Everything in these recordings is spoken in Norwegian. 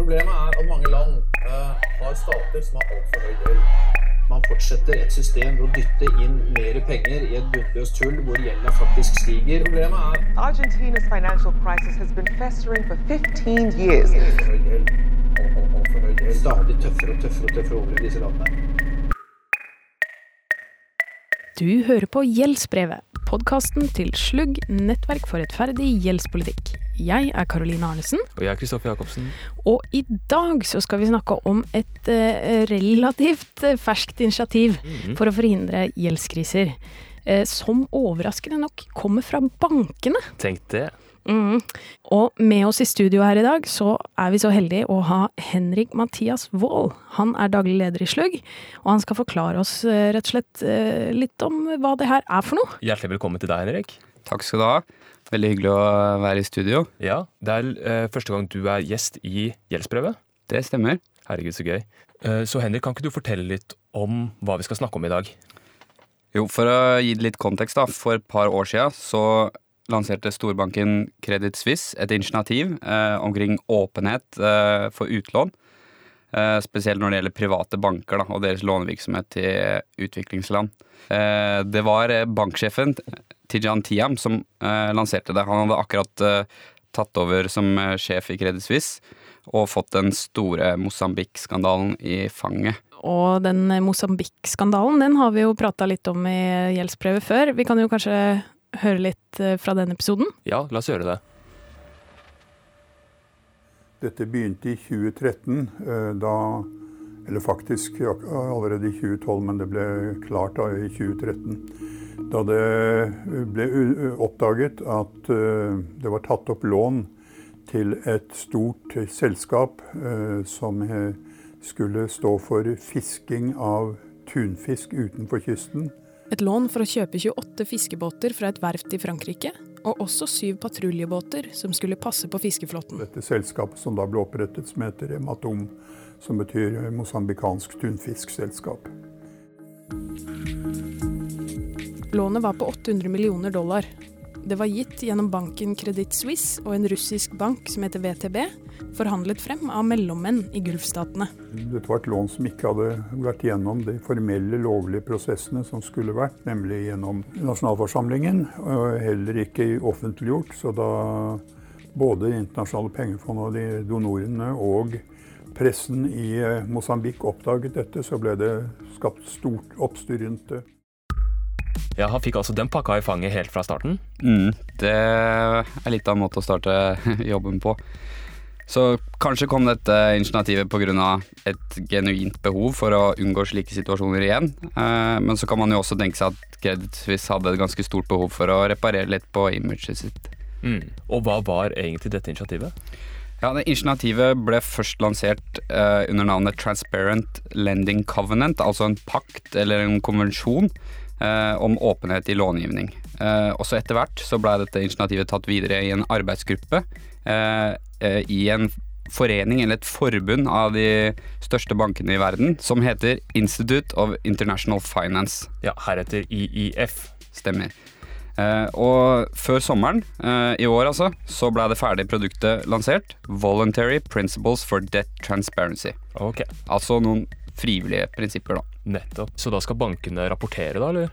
Problemet er at mange land uh, har stater som har altfor høy gjeld. Man fortsetter et system ved å dytte inn mer penger i et bunnløst hull hvor gjelda faktisk stiger. Problemet er Argentina's financial crisis has been festering for 15 years. Stadig tøffere og tøffere og tøffere over i disse landene. Du hører på Gjeldsbrevet, podkasten til Slugg, nettverk for rettferdig gjeldspolitikk. Jeg er Karoline Arnesen, Og jeg er Kristoffer Jacobsen. og i dag så skal vi snakke om et eh, relativt eh, ferskt initiativ for å forhindre gjeldskriser. eh, som overraskende nok kommer fra bankene. Tenk det. Mm. Og med oss i studio her i dag, så er vi så heldige å ha Henrik Mathias Wold. Han er daglig leder i Slugg, og han skal forklare oss eh, rett og slett litt om hva det her er for noe. Hjertelig velkommen til deg, Henrik. Takk skal du ha. Veldig hyggelig å være i studio. Ja, Det er eh, første gang du er gjest i Gjeldsprøve. Det stemmer. Herregud, så gøy. Eh, så Henrik, kan ikke du fortelle litt om hva vi skal snakke om i dag? Jo, For å gi det litt kontekst, da. For et par år siden så lanserte storbanken Credit Suisse et initiativ eh, omkring åpenhet eh, for utlån. Eh, spesielt når det gjelder private banker da, og deres lånevirksomhet til utviklingsland. Eh, det var eh, banksjefen Tijan Tiam som eh, lanserte det. Han hadde akkurat eh, tatt over som eh, sjef i Credit Suisse og fått den store Mosambik-skandalen i fanget. Og den eh, Mosambik-skandalen, den har vi jo prata litt om i gjeldsbrevet før. Vi kan jo kanskje høre litt eh, fra den episoden. Ja, la oss gjøre det. Dette begynte i 2013, eh, da Eller faktisk allerede i 2012, men det ble klart da i 2013. Da det ble oppdaget at eh, det var tatt opp lån til et stort selskap eh, som eh, skulle stå for fisking av tunfisk utenfor kysten. Et lån for å kjøpe 28 fiskebåter fra et verft i Frankrike, og også syv patruljebåter som skulle passe på fiskeflåten. Dette selskapet som da ble opprettet, som heter Matom, som betyr mosambikansk tunfiskselskap. Lånet var på 800 millioner dollar. Det var gitt gjennom banken Credit Suisse og en russisk bank som heter VTB, forhandlet frem av mellommenn i Gulfstatene. Dette var et lån som ikke hadde vært gjennom de formelle, lovlige prosessene som skulle vært, nemlig gjennom nasjonalforsamlingen, og heller ikke offentliggjort. Så da både Det internasjonale pengefondet og de donorene og pressen i Mosambik oppdaget dette, så ble det skapt stort oppstyr rundt det. Ja, Han fikk altså den pakka i fanget helt fra starten. Mm, det er litt av en måte å starte jobben på. Så kanskje kom dette initiativet pga. et genuint behov for å unngå slike situasjoner igjen. Eh, Men så kan man jo også tenke seg at Credit Suisse hadde et ganske stort behov for å reparere litt på imaget sitt. Mm. Og hva var egentlig dette initiativet? Ja, det Initiativet ble først lansert eh, under navnet Transparent Lending Covenant, altså en pakt eller en konvensjon om åpenhet i långivning. Eh, også etter hvert så ble dette initiativet tatt videre i en arbeidsgruppe eh, eh, i en forening eller et forbund av de største bankene i verden, som heter Institute of International Finance. Ja, Heretter IIF. Stemmer. Eh, og før sommeren eh, i år altså, så ble det ferdige produktet lansert. Voluntary Principles for Debt Transparency. Ok, Altså noen frivillige prinsipper, da. Nettopp. Så da skal bankene rapportere, da, eller?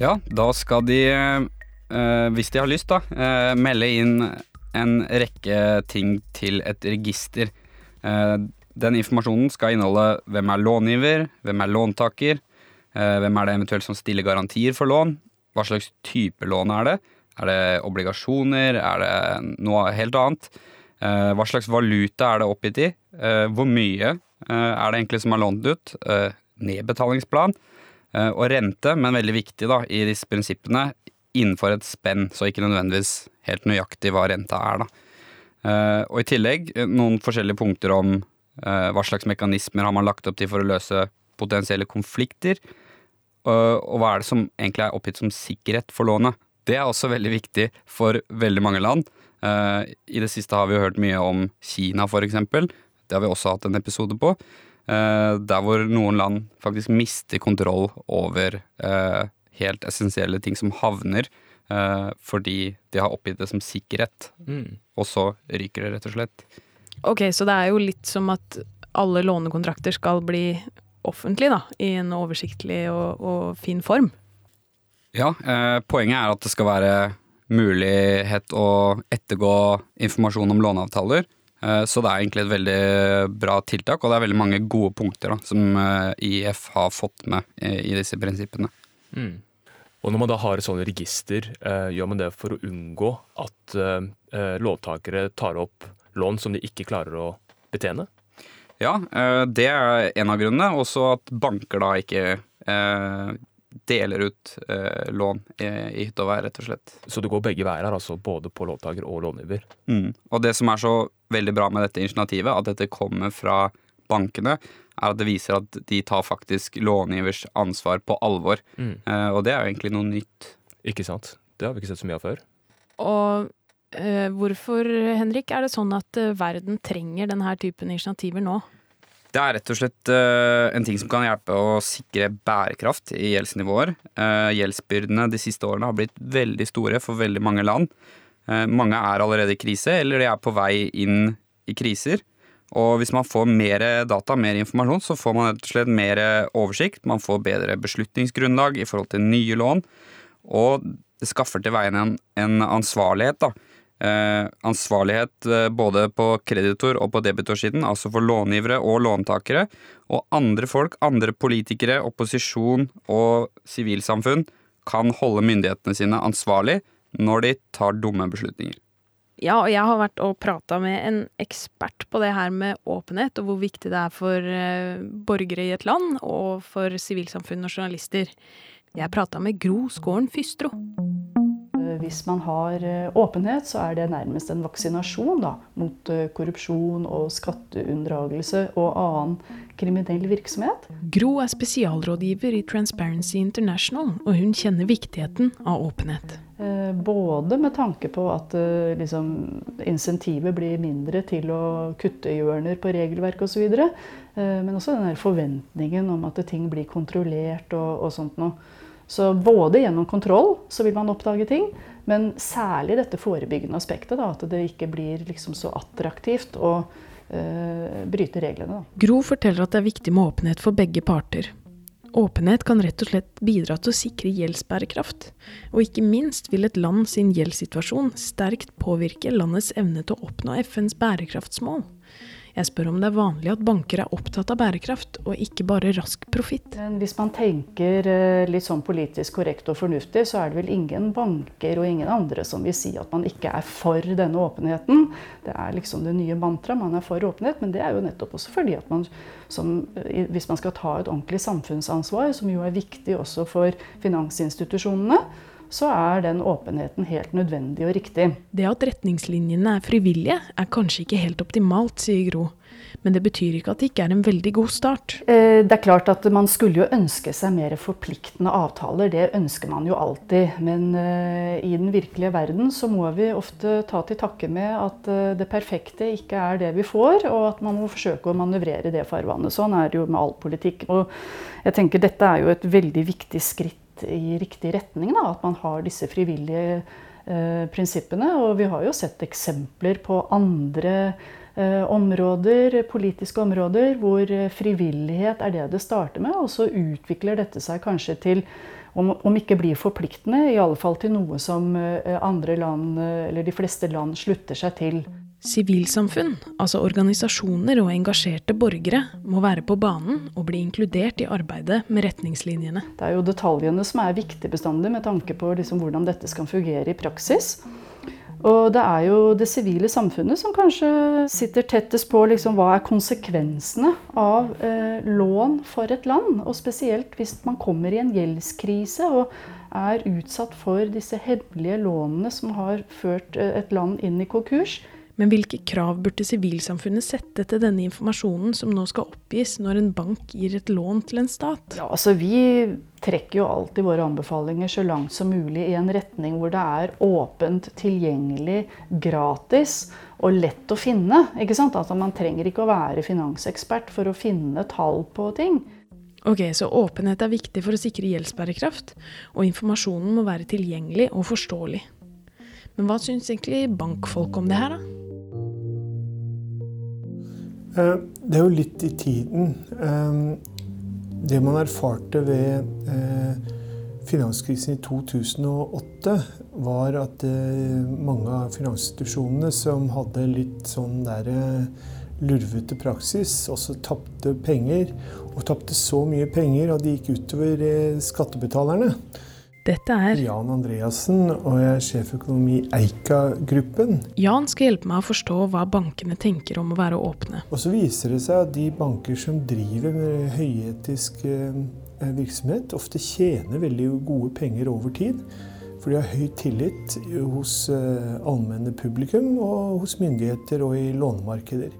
Ja, da skal de, eh, hvis de har lyst, da, eh, melde inn en rekke ting til et register. Eh, den informasjonen skal inneholde hvem er långiver, hvem er låntaker, eh, hvem er det eventuelt som stiller garantier for lån, hva slags type lån er det, er det obligasjoner, er det noe helt annet, eh, hva slags valuta er det oppgitt i, hvor mye er det egentlig som er lånt ut, nedbetalingsplan, Eh, Og rente, men veldig viktig da, i disse prinsippene, innenfor et spenn, så ikke nødvendigvis helt nøyaktig hva renta er. da. Eh, Og i tillegg eh, noen forskjellige punkter om hva slags mekanismer har man lagt opp til for å løse potensielle konflikter, og, hva er det som egentlig er oppgitt som sikkerhet for lånet. Det er også veldig viktig for veldig mange land. I det siste har vi jo hørt mye om Kina, eksempel. Det har vi også hatt en episode på. Eh, der hvor noen land faktisk mister kontroll over eh, helt essensielle ting som havner eh, fordi de har oppgitt det som sikkerhet, Mm. og så ryker det rett og slett. Ok, så det er jo litt som at alle lånekontrakter skal bli offentlige, da, i en oversiktlig og, og fin form. Ja, eh, poenget er at det skal være mulighet å ettergå informasjon om låneavtaler. Eh, så det er egentlig et veldig bra tiltak, og det er veldig mange gode punkter da, som eh, IF har fått med i, i disse prinsippene. Mm. Og når man da har et sånt register, eh, gjør man det for å unngå at eh, eh, låntakere tar opp lån som de ikke klarer å betjene? Ja, eh, det er en av grunnene. Også at banker da ikke eh, deler ut eh, lån i, i hytte og vær, rett og slett. Så det går begge veier her, altså både på låntaker og långiver. Mm. Og det som er så veldig bra med dette initiativet, at dette kommer fra bankene, er at det viser at de tar faktisk långivers ansvar på alvor. Mm. Eh, og det er jo egentlig noe nytt. Ikke sant? Det har vi ikke sett så mye av før. Og eh, hvorfor, Henrik, er det sånn at eh, verden trenger denne typen initiativer nå? Det er rett og slett eh, en ting som kan hjelpe å sikre bærekraft i gjeldsnivåer. Eh, gjeldsbyrdene de siste årene har blitt veldig store for veldig mange land. Eh, mange er allerede i krise, eller de er på vei inn i kriser. Og hvis man får mer data, mer informasjon, så får man rett og slett mer oversikt. Man får bedre beslutningsgrunnlag i forhold til nye lån. Og det skaffer til veien en, en ansvarlighet, da. Eh, ansvarlighet eh, både på kreditor- og på debitorsiden, altså for långivere og låntakere. Og andre folk, andre politikere, opposisjon og sivilsamfunn kan holde myndighetene sine ansvarlig når de tar dumme beslutninger. Ja, og jeg har vært og prata med en ekspert på det her med åpenhet, og hvor viktig det er for eh, borgere i et land, og for sivilsamfunn og journalister. Jeg prata med Gro Skåren Fystro. Hvis man har eh, åpenhet, så er det nærmest en vaksinasjon da, mot eh, korrupsjon og skatteunndragelse og annen kriminell virksomhet. Gro er spesialrådgiver i Transparency International, og hun kjenner viktigheten av åpenhet. Eh, Både med tanke på at eh, liksom, insentivet blir mindre til å kutte hjørner på regelverk osv., og men også den forventningen om at ting blir kontrollert og, og sånt noe. Så både gjennom kontroll så vil man oppdage ting, men særlig dette forebyggende aspektet. Da, at det ikke blir liksom så attraktivt å øh, bryte reglene. Da. Gro forteller at det er viktig med åpenhet for begge parter. Åpenhet kan rett og slett bidra til å sikre gjeldsbærekraft, og ikke minst vil et land sin gjeldssituasjon sterkt påvirke landets evne til å oppnå FNs bærekraftsmål. Jeg spør om det er vanlig at banker er opptatt av bærekraft, og ikke bare rask profitt. Hvis man tenker eh, litt sånn politisk korrekt og fornuftig, så er det vel ingen banker og ingen andre som vil si at man ikke er for denne åpenheten. Det er liksom det nye mantraet. Man er for åpenhet, men det er jo nettopp også fordi at man som, hvis man skal ta et ordentlig samfunnsansvar, som jo er viktig også for finansinstitusjonene, så er den åpenheten helt nødvendig og riktig. Det at retningslinjene er frivillige, er kanskje ikke helt optimalt, sier Gro. Men det betyr ikke at det ikke er en veldig god start. Eh, Det er klart at man skulle jo ønske seg mer forpliktende avtaler. Det ønsker man jo alltid. Men eh, i den virkelige verden så må vi ofte ta til takke med at eh, det perfekte ikke er det vi får, og at man må forsøke å manøvrere det farvannet. Sånn er det jo med all politikk. Og jeg tenker dette er jo et veldig viktig skritt i riktig retning. Da, at man har disse frivillige eh, prinsippene. Og vi har jo sett eksempler på andre eh, områder, politiske områder, hvor frivillighet er det det starter med, og så utvikler dette seg kanskje til om, om ikke blir forpliktende, i alle fall til noe som eh, andre land, eh, eller de fleste land, slutter seg til. Sivilsamfunn, altså organisasjoner og engasjerte borgere, må være på banen og bli inkludert i arbeidet med retningslinjene. Det er jo detaljene som er viktige bestandig med tanke på liksom hvordan dette skal fungere i praksis. Og det er jo det sivile samfunnet som kanskje sitter tettest på liksom, hva er konsekvensene av eh, lån for et land. Og spesielt hvis man kommer i en gjeldskrise og er utsatt for disse hemmelige lånene som har ført eh, et land inn i konkurs. Men hvilke krav burde sivilsamfunnet sette til denne informasjonen som nå skal oppgis når en bank gir et lån til en stat? Ja, altså Vi trekker jo alltid våre anbefalinger så langt som mulig i en retning hvor det er åpent, tilgjengelig, gratis og lett å finne. ikke sant? Altså Man trenger ikke å være finansekspert for å finne tall på ting. Ok, så åpenhet er viktig for å sikre gjeldsbærekraft, og informasjonen må være tilgjengelig og forståelig. Men hva syns egentlig bankfolk om det her, da? Eh, det er jo litt i tiden. Eh, det man erfarte ved eh, finanskrisen i 2008, var at mange av finansinstitusjonene som hadde litt sånn der lurvete praksis, også tapte penger. Og tapte så mye penger at de gikk utover skattebetalerne. Dette er Jan Andreassen, og jeg er sjeføkonom i Eika-gruppen. Jan skal hjelpe meg å forstå hva bankene tenker om å være åpne. Og så viser det seg at de banker som driver med høyetisk eh, virksomhet, ofte tjener veldig gode penger over tid. For de har høy tillit hos eh, allmenne publikum og hos myndigheter og i lånemarkeder.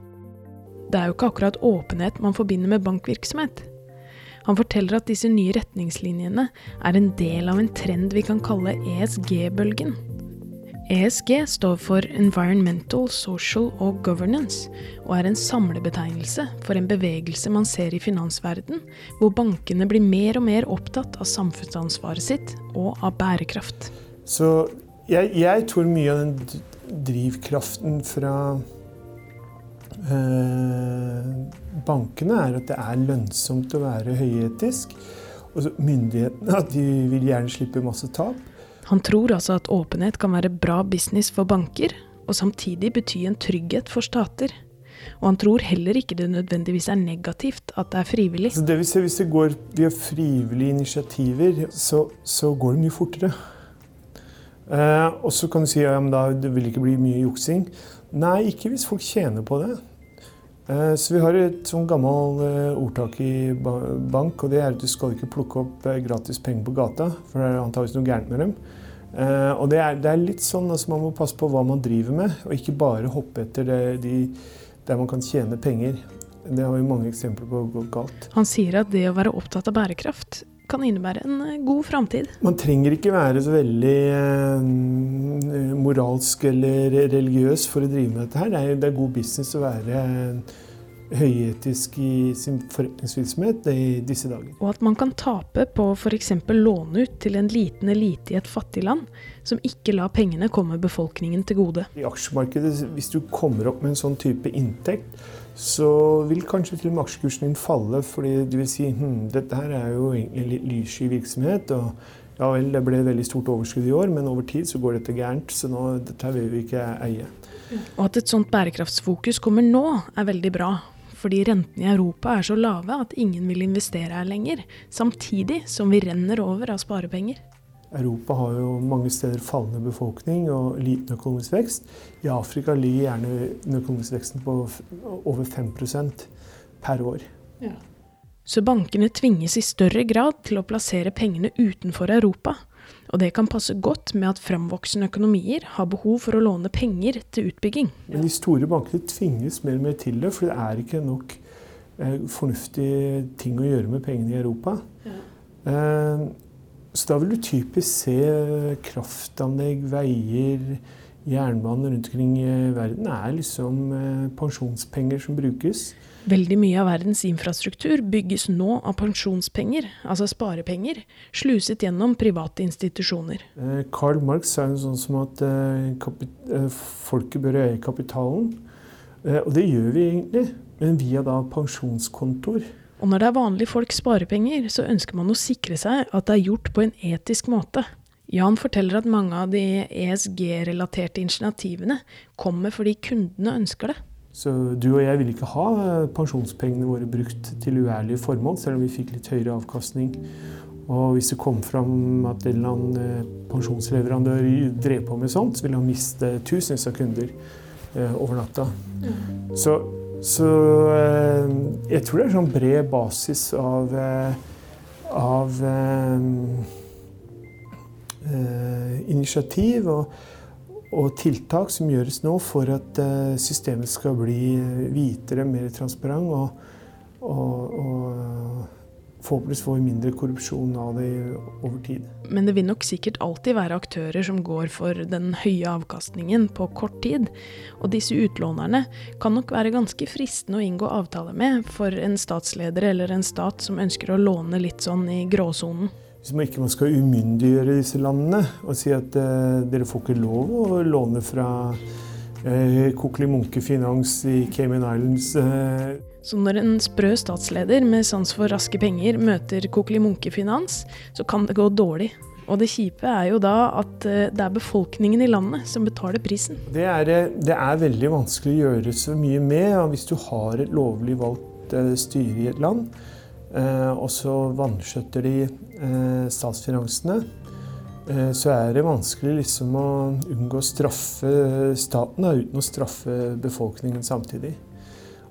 Det er jo ikke akkurat åpenhet man forbinder med bankvirksomhet. Han forteller at disse nye retningslinjene er en del av en trend vi kan kalle ESG-bølgen. ESG står for Environmental, Social og Governance, og er en samlebetegnelse for en bevegelse man ser i finansverden, hvor bankene blir mer og mer opptatt av samfunnsansvaret sitt og av bærekraft. Så jeg, jeg tror mye av den drivkraften fra bankene, er at det er lønnsomt å være høyetisk. Og myndighetene at de vil gjerne slippe masse tap. Han tror altså at åpenhet kan være bra business for banker, og samtidig bety en trygghet for stater. Og han tror heller ikke det nødvendigvis er negativt at det er frivillig. Så det vil si, Hvis det går via frivillige initiativer, så, så går det mye fortere. Eh, og så kan du si ja, men da det vil ikke bli mye juksing. Nei, ikke hvis folk tjener på det. Eh, så vi har et sånn gammelt eh, ordtak i bank, og det er at du skal ikke plukke opp eh, gratis penger på gata, for det er antakeligvis noe gærent med dem. Og det er, det er litt sånn at altså, man må passe på hva man driver med, og ikke bare hoppe etter det, de, der man kan tjene penger. Det har vi mange eksempler på gått galt. Han sier at det å være opptatt av bærekraft kan innebære en eh, god framtid. Man trenger ikke være så veldig eh, moralsk eller religiøs for å drive med dette her. Det er, det er god business å være høyetisk i sin forretningsvirksomhet i disse dager. Og at man kan tape på f.eks. låne ut til en liten elite i et fattig land, som ikke lar pengene komme befolkningen til gode. I aksjemarkedet, hvis du kommer opp med en sånn type inntekt, så vil kanskje til og med aksjekursen din falle, fordi du vil si hm, dette her er jo egentlig litt lyssky virksomhet. og ja vel, det ble veldig stort overskudd i år, men over tid så går dette gærent. Så nå, dette vil vi ikke eie. Og at et sånt bærekraftsfokus kommer nå, er veldig bra. Fordi rentene i Europa er så lave at ingen vil investere her lenger. Samtidig som vi renner over av sparepenger. Europa har jo mange steder fallende befolkning og liten økonomisk vekst. I Afrika ligger gjerne den økonomiske veksten på over 5% per år. Ja. Så bankene tvinges i større grad til å plassere pengene utenfor Europa. Og det kan passe godt med at framvoksende økonomier har behov for å låne penger til utbygging. Men de store bankene tvinges mer og mer til det, for det er ikke nok eh, fornuftige ting å gjøre med pengene i Europa. Ja. Eh, så da vil du typisk se kraftanlegg, veier, jernbane rundt omkring i verden er liksom eh, pensjonspenger som brukes. Veldig mye av verdens infrastruktur bygges nå av pensjonspenger, altså sparepenger, sluset gjennom private institusjoner. Carl Karl Marx sa jo sånn som at eh, folket bør eie kapitalen. Og det gjør vi egentlig, men via da pensjonskontoer. Og når det er vanlige folks sparepenger, så ønsker man å sikre seg at det er gjort på en etisk måte. Jan forteller at mange av de ESG-relaterte initiativene kommer fordi kundene ønsker det. Så du og jeg ville ikke ha eh, pensjonspengene våre brukt til uærlige formål, selv om vi fikk litt høyere avkastning. Og hvis det kom fram at en eller annen eh, pensjonsleverandør drev på med sånt, så ville han miste tusenvis av kunder eh, over natta. Mm. Så så eh, jeg tror det er sånn bred basis av, eh, av eh, initiativ og, og, tiltak som gjøres nå for at systemet skal bli hvitere, mer transparent og, og, og forhåpentligvis får mindre korrupsjon av det over tid. Men det vil nok sikkert alltid være aktører som går for den høye avkastningen på kort tid. Og disse utlånerne kan nok være ganske fristende å inngå avtale med for en statsleder eller en stat som ønsker å låne litt sånn i gråsonen. Hvis man ikke skal umyndiggjøre disse landene og si at uh, dere får ikke lov å låne fra uh, Kokeli Munke Finans i Cayman Islands. Eh. Så når en sprø statsleder med sans for raske penger møter Kokeli Munke Finans, så kan det gå dårlig. Og det kjipe er jo da at eh, det er befolkningen i landet som betaler prisen. Det er, eh, det er veldig vanskelig å gjøre så mye med hvis du har et lovlig valgt eh, styre i et land, og så vanskjøtter de statsfinansene. Så er det vanskelig liksom å unngå å straffe staten da, uten å straffe befolkningen samtidig.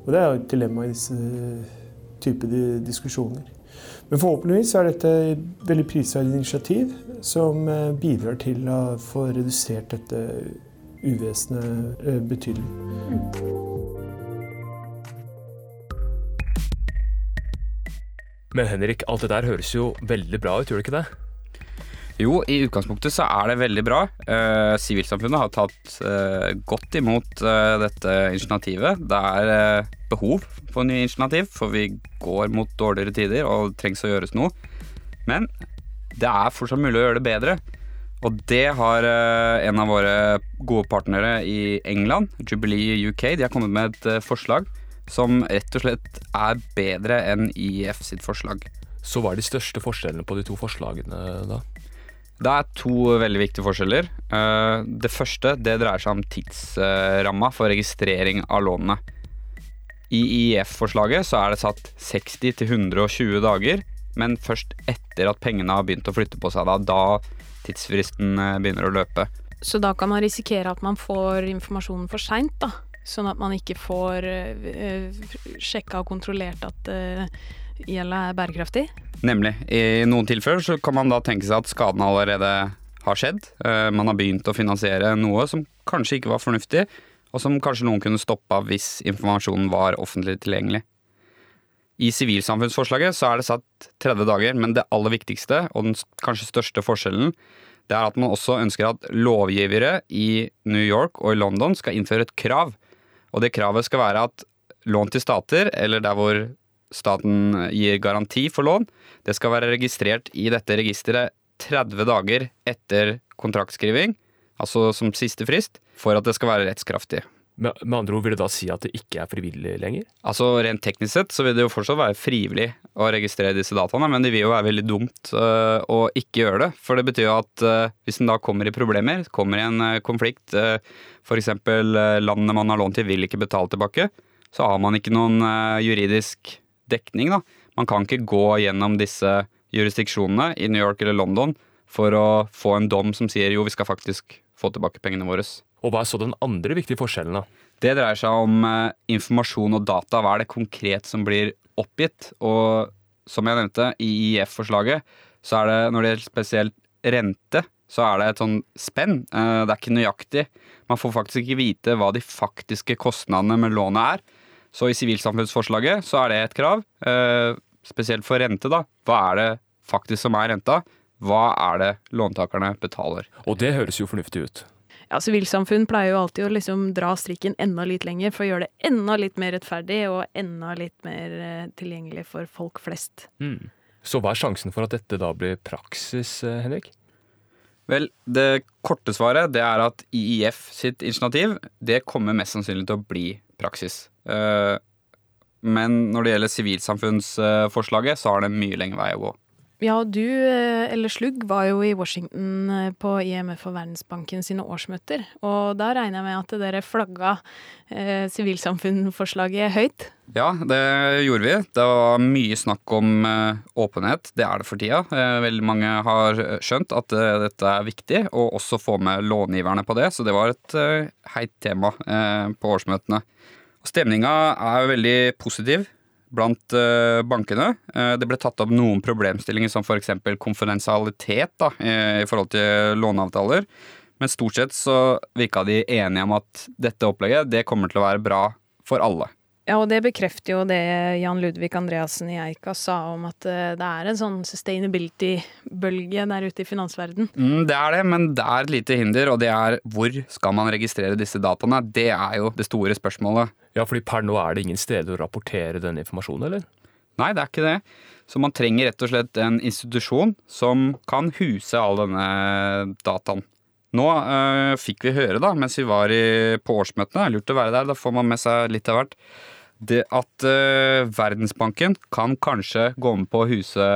Og det er jo et dilemma i disse typer diskusjoner. Men forhåpentligvis er dette et veldig prisverdig initiativ som eh, bidrar til å få redusert dette uvesenet eh, betydelig. Men Henrik, alt det der høres jo veldig bra ut, gjør det ikke det? Jo, i utgangspunktet så er det veldig bra. Eh, sivilsamfunnet har tatt uh, godt imot uh, dette initiativet. Det er behov for nye initiativ, for vi går mot dårligere tider og det trengs å gjøres noe. Men det er fortsatt mulig å gjøre det bedre. Og det har en av våre gode partnere i England, Jubilee UK, de har kommet med et forslag som rett og slett er bedre enn IF sitt forslag. Så hva er de største forskjellene på de to forslagene da? Det er to veldig viktige forskjeller. Eh, det første det dreier seg om tidsramma for registrering av lånene. I IEF-forslaget så er det satt 60 til 120 dager, men først etter at pengene har begynt å flytte på seg. Da, da tidsfristen eh, begynner å løpe. Så da kan man risikere at man får informasjonen for seint, da? Sånn at man ikke får uh, sjekka og kontrollert at uh, gjelda er bærekraftig? Nemlig. I noen tilfeller så kan man da tenke seg at skaden allerede har skjedd. Eh, man har begynt å finansiere noe som kanskje ikke var fornuftig, og som kanskje noen kunne stoppa hvis informasjonen var offentlig tilgjengelig. I sivilsamfunnsforslaget så er det satt 30 dager, men det aller viktigste, og den kanskje største forskjellen, det er at man også ønsker at lovgivere i New York og i London skal innføre et krav. Og det kravet skal være at lån til stater, eller der hvor staten gir garanti for lån, det skal være registrert i dette registeret 30 dager etter kontraktskriving, altså som siste frist, for at det skal være rettskraftig. Med, med andre ord vil det da si at det ikke er frivillig lenger? Altså Rent teknisk sett så vil det jo fortsatt være frivillig å registrere disse dataene, men det vil jo være veldig dumt øh, å ikke gjøre det. For det betyr jo at øh, hvis en da kommer i problemer, kommer i en øh, konflikt, uh, f.eks. landene landet man har lånt til vil ikke betale tilbake, så har man ikke noen juridisk dekning. da. Man kan ikke gå gjennom disse jurisdiksjonene i New York eller London for å få en dom som sier jo, vi skal faktisk få tilbake pengene våre. Og Hva er så den andre viktige forskjellen? da? Det dreier seg om eh, informasjon og data. Hva er det konkret som blir oppgitt? Og som jeg nevnte, i IF-forslaget så er det, når det gjelder spesielt rente, så er det et sånn spenn. Eh, det er ikke nøyaktig. Man får faktisk ikke vite hva de faktiske kostnadene med lånet er. Så i sivilsamfunnsforslaget så er det et krav, eh, spesielt for rente, da. Hva er det faktisk som er renta? Hva er det låntakerne betaler? Og det høres jo fornuftig ut. Ja, Sivilsamfunn pleier jo alltid å liksom dra strikken enda litt lenger for å gjøre det enda litt mer rettferdig og enda litt mer eh, tilgjengelig for folk flest. Mm. Så hva er sjansen for at dette da blir praksis, eh, Henrik? Vel, det korte svaret det er at IIF sitt initiativ det kommer mest sannsynlig til å bli praksis. Eh, men når det gjelder sivilsamfunnsforslaget, så har det mye lengre vei å gå. Ja, du, eh, eller Slugg, var jo i Washington eh, på IMF og Verdensbanken sine årsmøter. Og da regner jeg med at dere flagga eh, høyt? Ja, det gjorde vi. Det var mye snakk om eh, åpenhet. Det er det for tida. Eh, veldig mange har skjønt at dette er viktig, og også få med långiverne på det. Så det var et heit tema på årsmøtene. Stemninga er veldig positiv blant uh, bankene. Uh, det ble tatt opp noen problemstillinger som f.eks. konfidensialitet da, i forhold til låneavtaler. Men stort sett så virka de enige om at dette opplegget det kommer til å være bra for alle. Ja, og det bekrefter jo det Jan Ludvig Andreassen i Eika sa om at eh, det er en sånn sustainability-bølge der ute i finansverden. Mm, det er det, men det er et lite hinder, og det er hvor skal man registrere disse dataene? Det er jo det store spørsmålet. Ja, fordi per nå er det ingen steder å rapportere den informasjonen, eller? Nei, det er ikke det. Så man trenger rett og slett en institusjon som kan huse all denne dataen. Nå øh, fikk vi høre, da, mens vi var i, på årsmøtene, lurt å være der, da får man med seg litt av hvert, det at uh, Verdensbanken kan kanskje gå med på å huse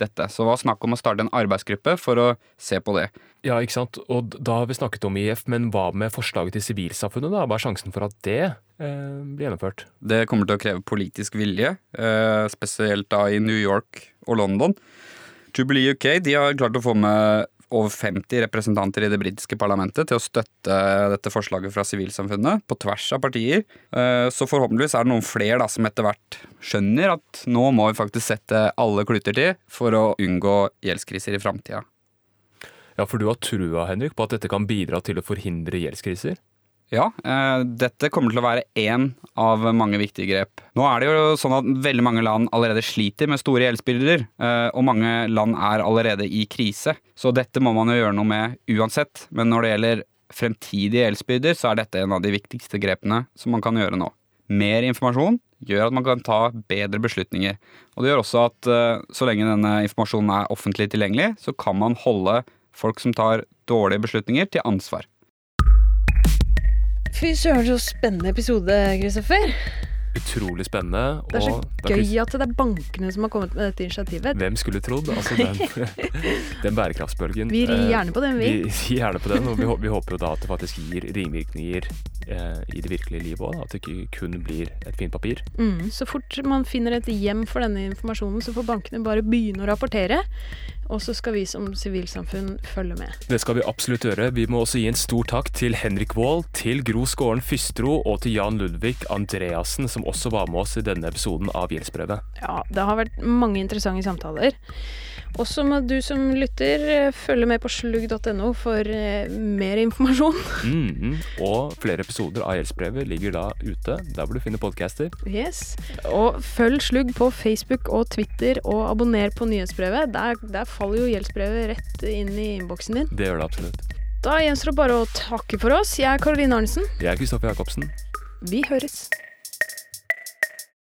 dette. Så det var snakk om å starte en arbeidsgruppe for å se på det. Ja, ikke sant. Og da har vi snakket om IF, men hva med forslaget til sivilsamfunnet, da? Hva er sjansen for at det eh, blir gjennomført? Det kommer til å kreve politisk vilje, eh, spesielt da i New York og London. Jubilee UK de har klart å få med over 50 representanter i det britiske parlamentet til å støtte dette forslaget fra sivilsamfunnet, på tvers av partier. Eh, så forhåpentligvis er det noen flere da, som etter hvert skjønner at nå må vi faktisk sette alle kluter til for å unngå gjeldskriser i framtida. Ja, for du har trua, Henrik, på at dette kan bidra til å forhindre gjeldskriser? Ja, eh, dette kommer til å være én av mange viktige grep. Nå er det jo sånn at veldig mange land allerede sliter med store gjeldsbyrder, eh, og mange land er allerede i krise. Så dette må man jo gjøre noe med uansett. Men når det gjelder fremtidige gjeldsbyrder, så er dette en av de viktigste grepene som man kan gjøre nå. Mer informasjon gjør at man kan ta bedre beslutninger. Og det gjør også at eh, så lenge denne informasjonen er offentlig tilgjengelig, så kan man holde folk som tar dårlige beslutninger, til ansvar. Fy søren, så spennende episode, Kristoffer. Utrolig spennende. Det er så og gøy at det er bankene som har kommet med dette initiativet. Hvem skulle trodd? Altså den, den bærekraftsbølgen. Vi rir eh, gjerne på den, vi. Vi rir gjerne på den, og vi, vi håper jo da at det faktisk gir ringvirkninger eh, i det virkelige livet òg. At det ikke kun blir et fint papir. Mm, så fort man finner et hjem for denne informasjonen, så får bankene bare begynne å rapportere. Og så skal vi som sivilsamfunn følge med. Det skal vi absolutt gjøre. Vi må også gi en stor takk til Henrik Wold, til Gro Skåren Fystro og til Jan Ludvig Andreassen, som også var med oss i denne episoden av Gjeldsbrevet. Ja, det har vært mange interessante samtaler. Også må du som lytter eh, følge med på slugg.no for eh, mer informasjon. Mhm. Og flere episoder av Gjeldsbrevet ligger da ute, der hvor du finner podcaster. Yes. Og følg Slugg på Facebook og Twitter, og abonner på nyhetsbrevet. Der, der faller jo gjeldsbrevet rett inn i innboksen din. Det gjør det absolutt. Da gjenstår det bare å takke for oss. Jeg er Karoline Arnesen. Jeg er Kristoffer Jacobsen. Vi høres.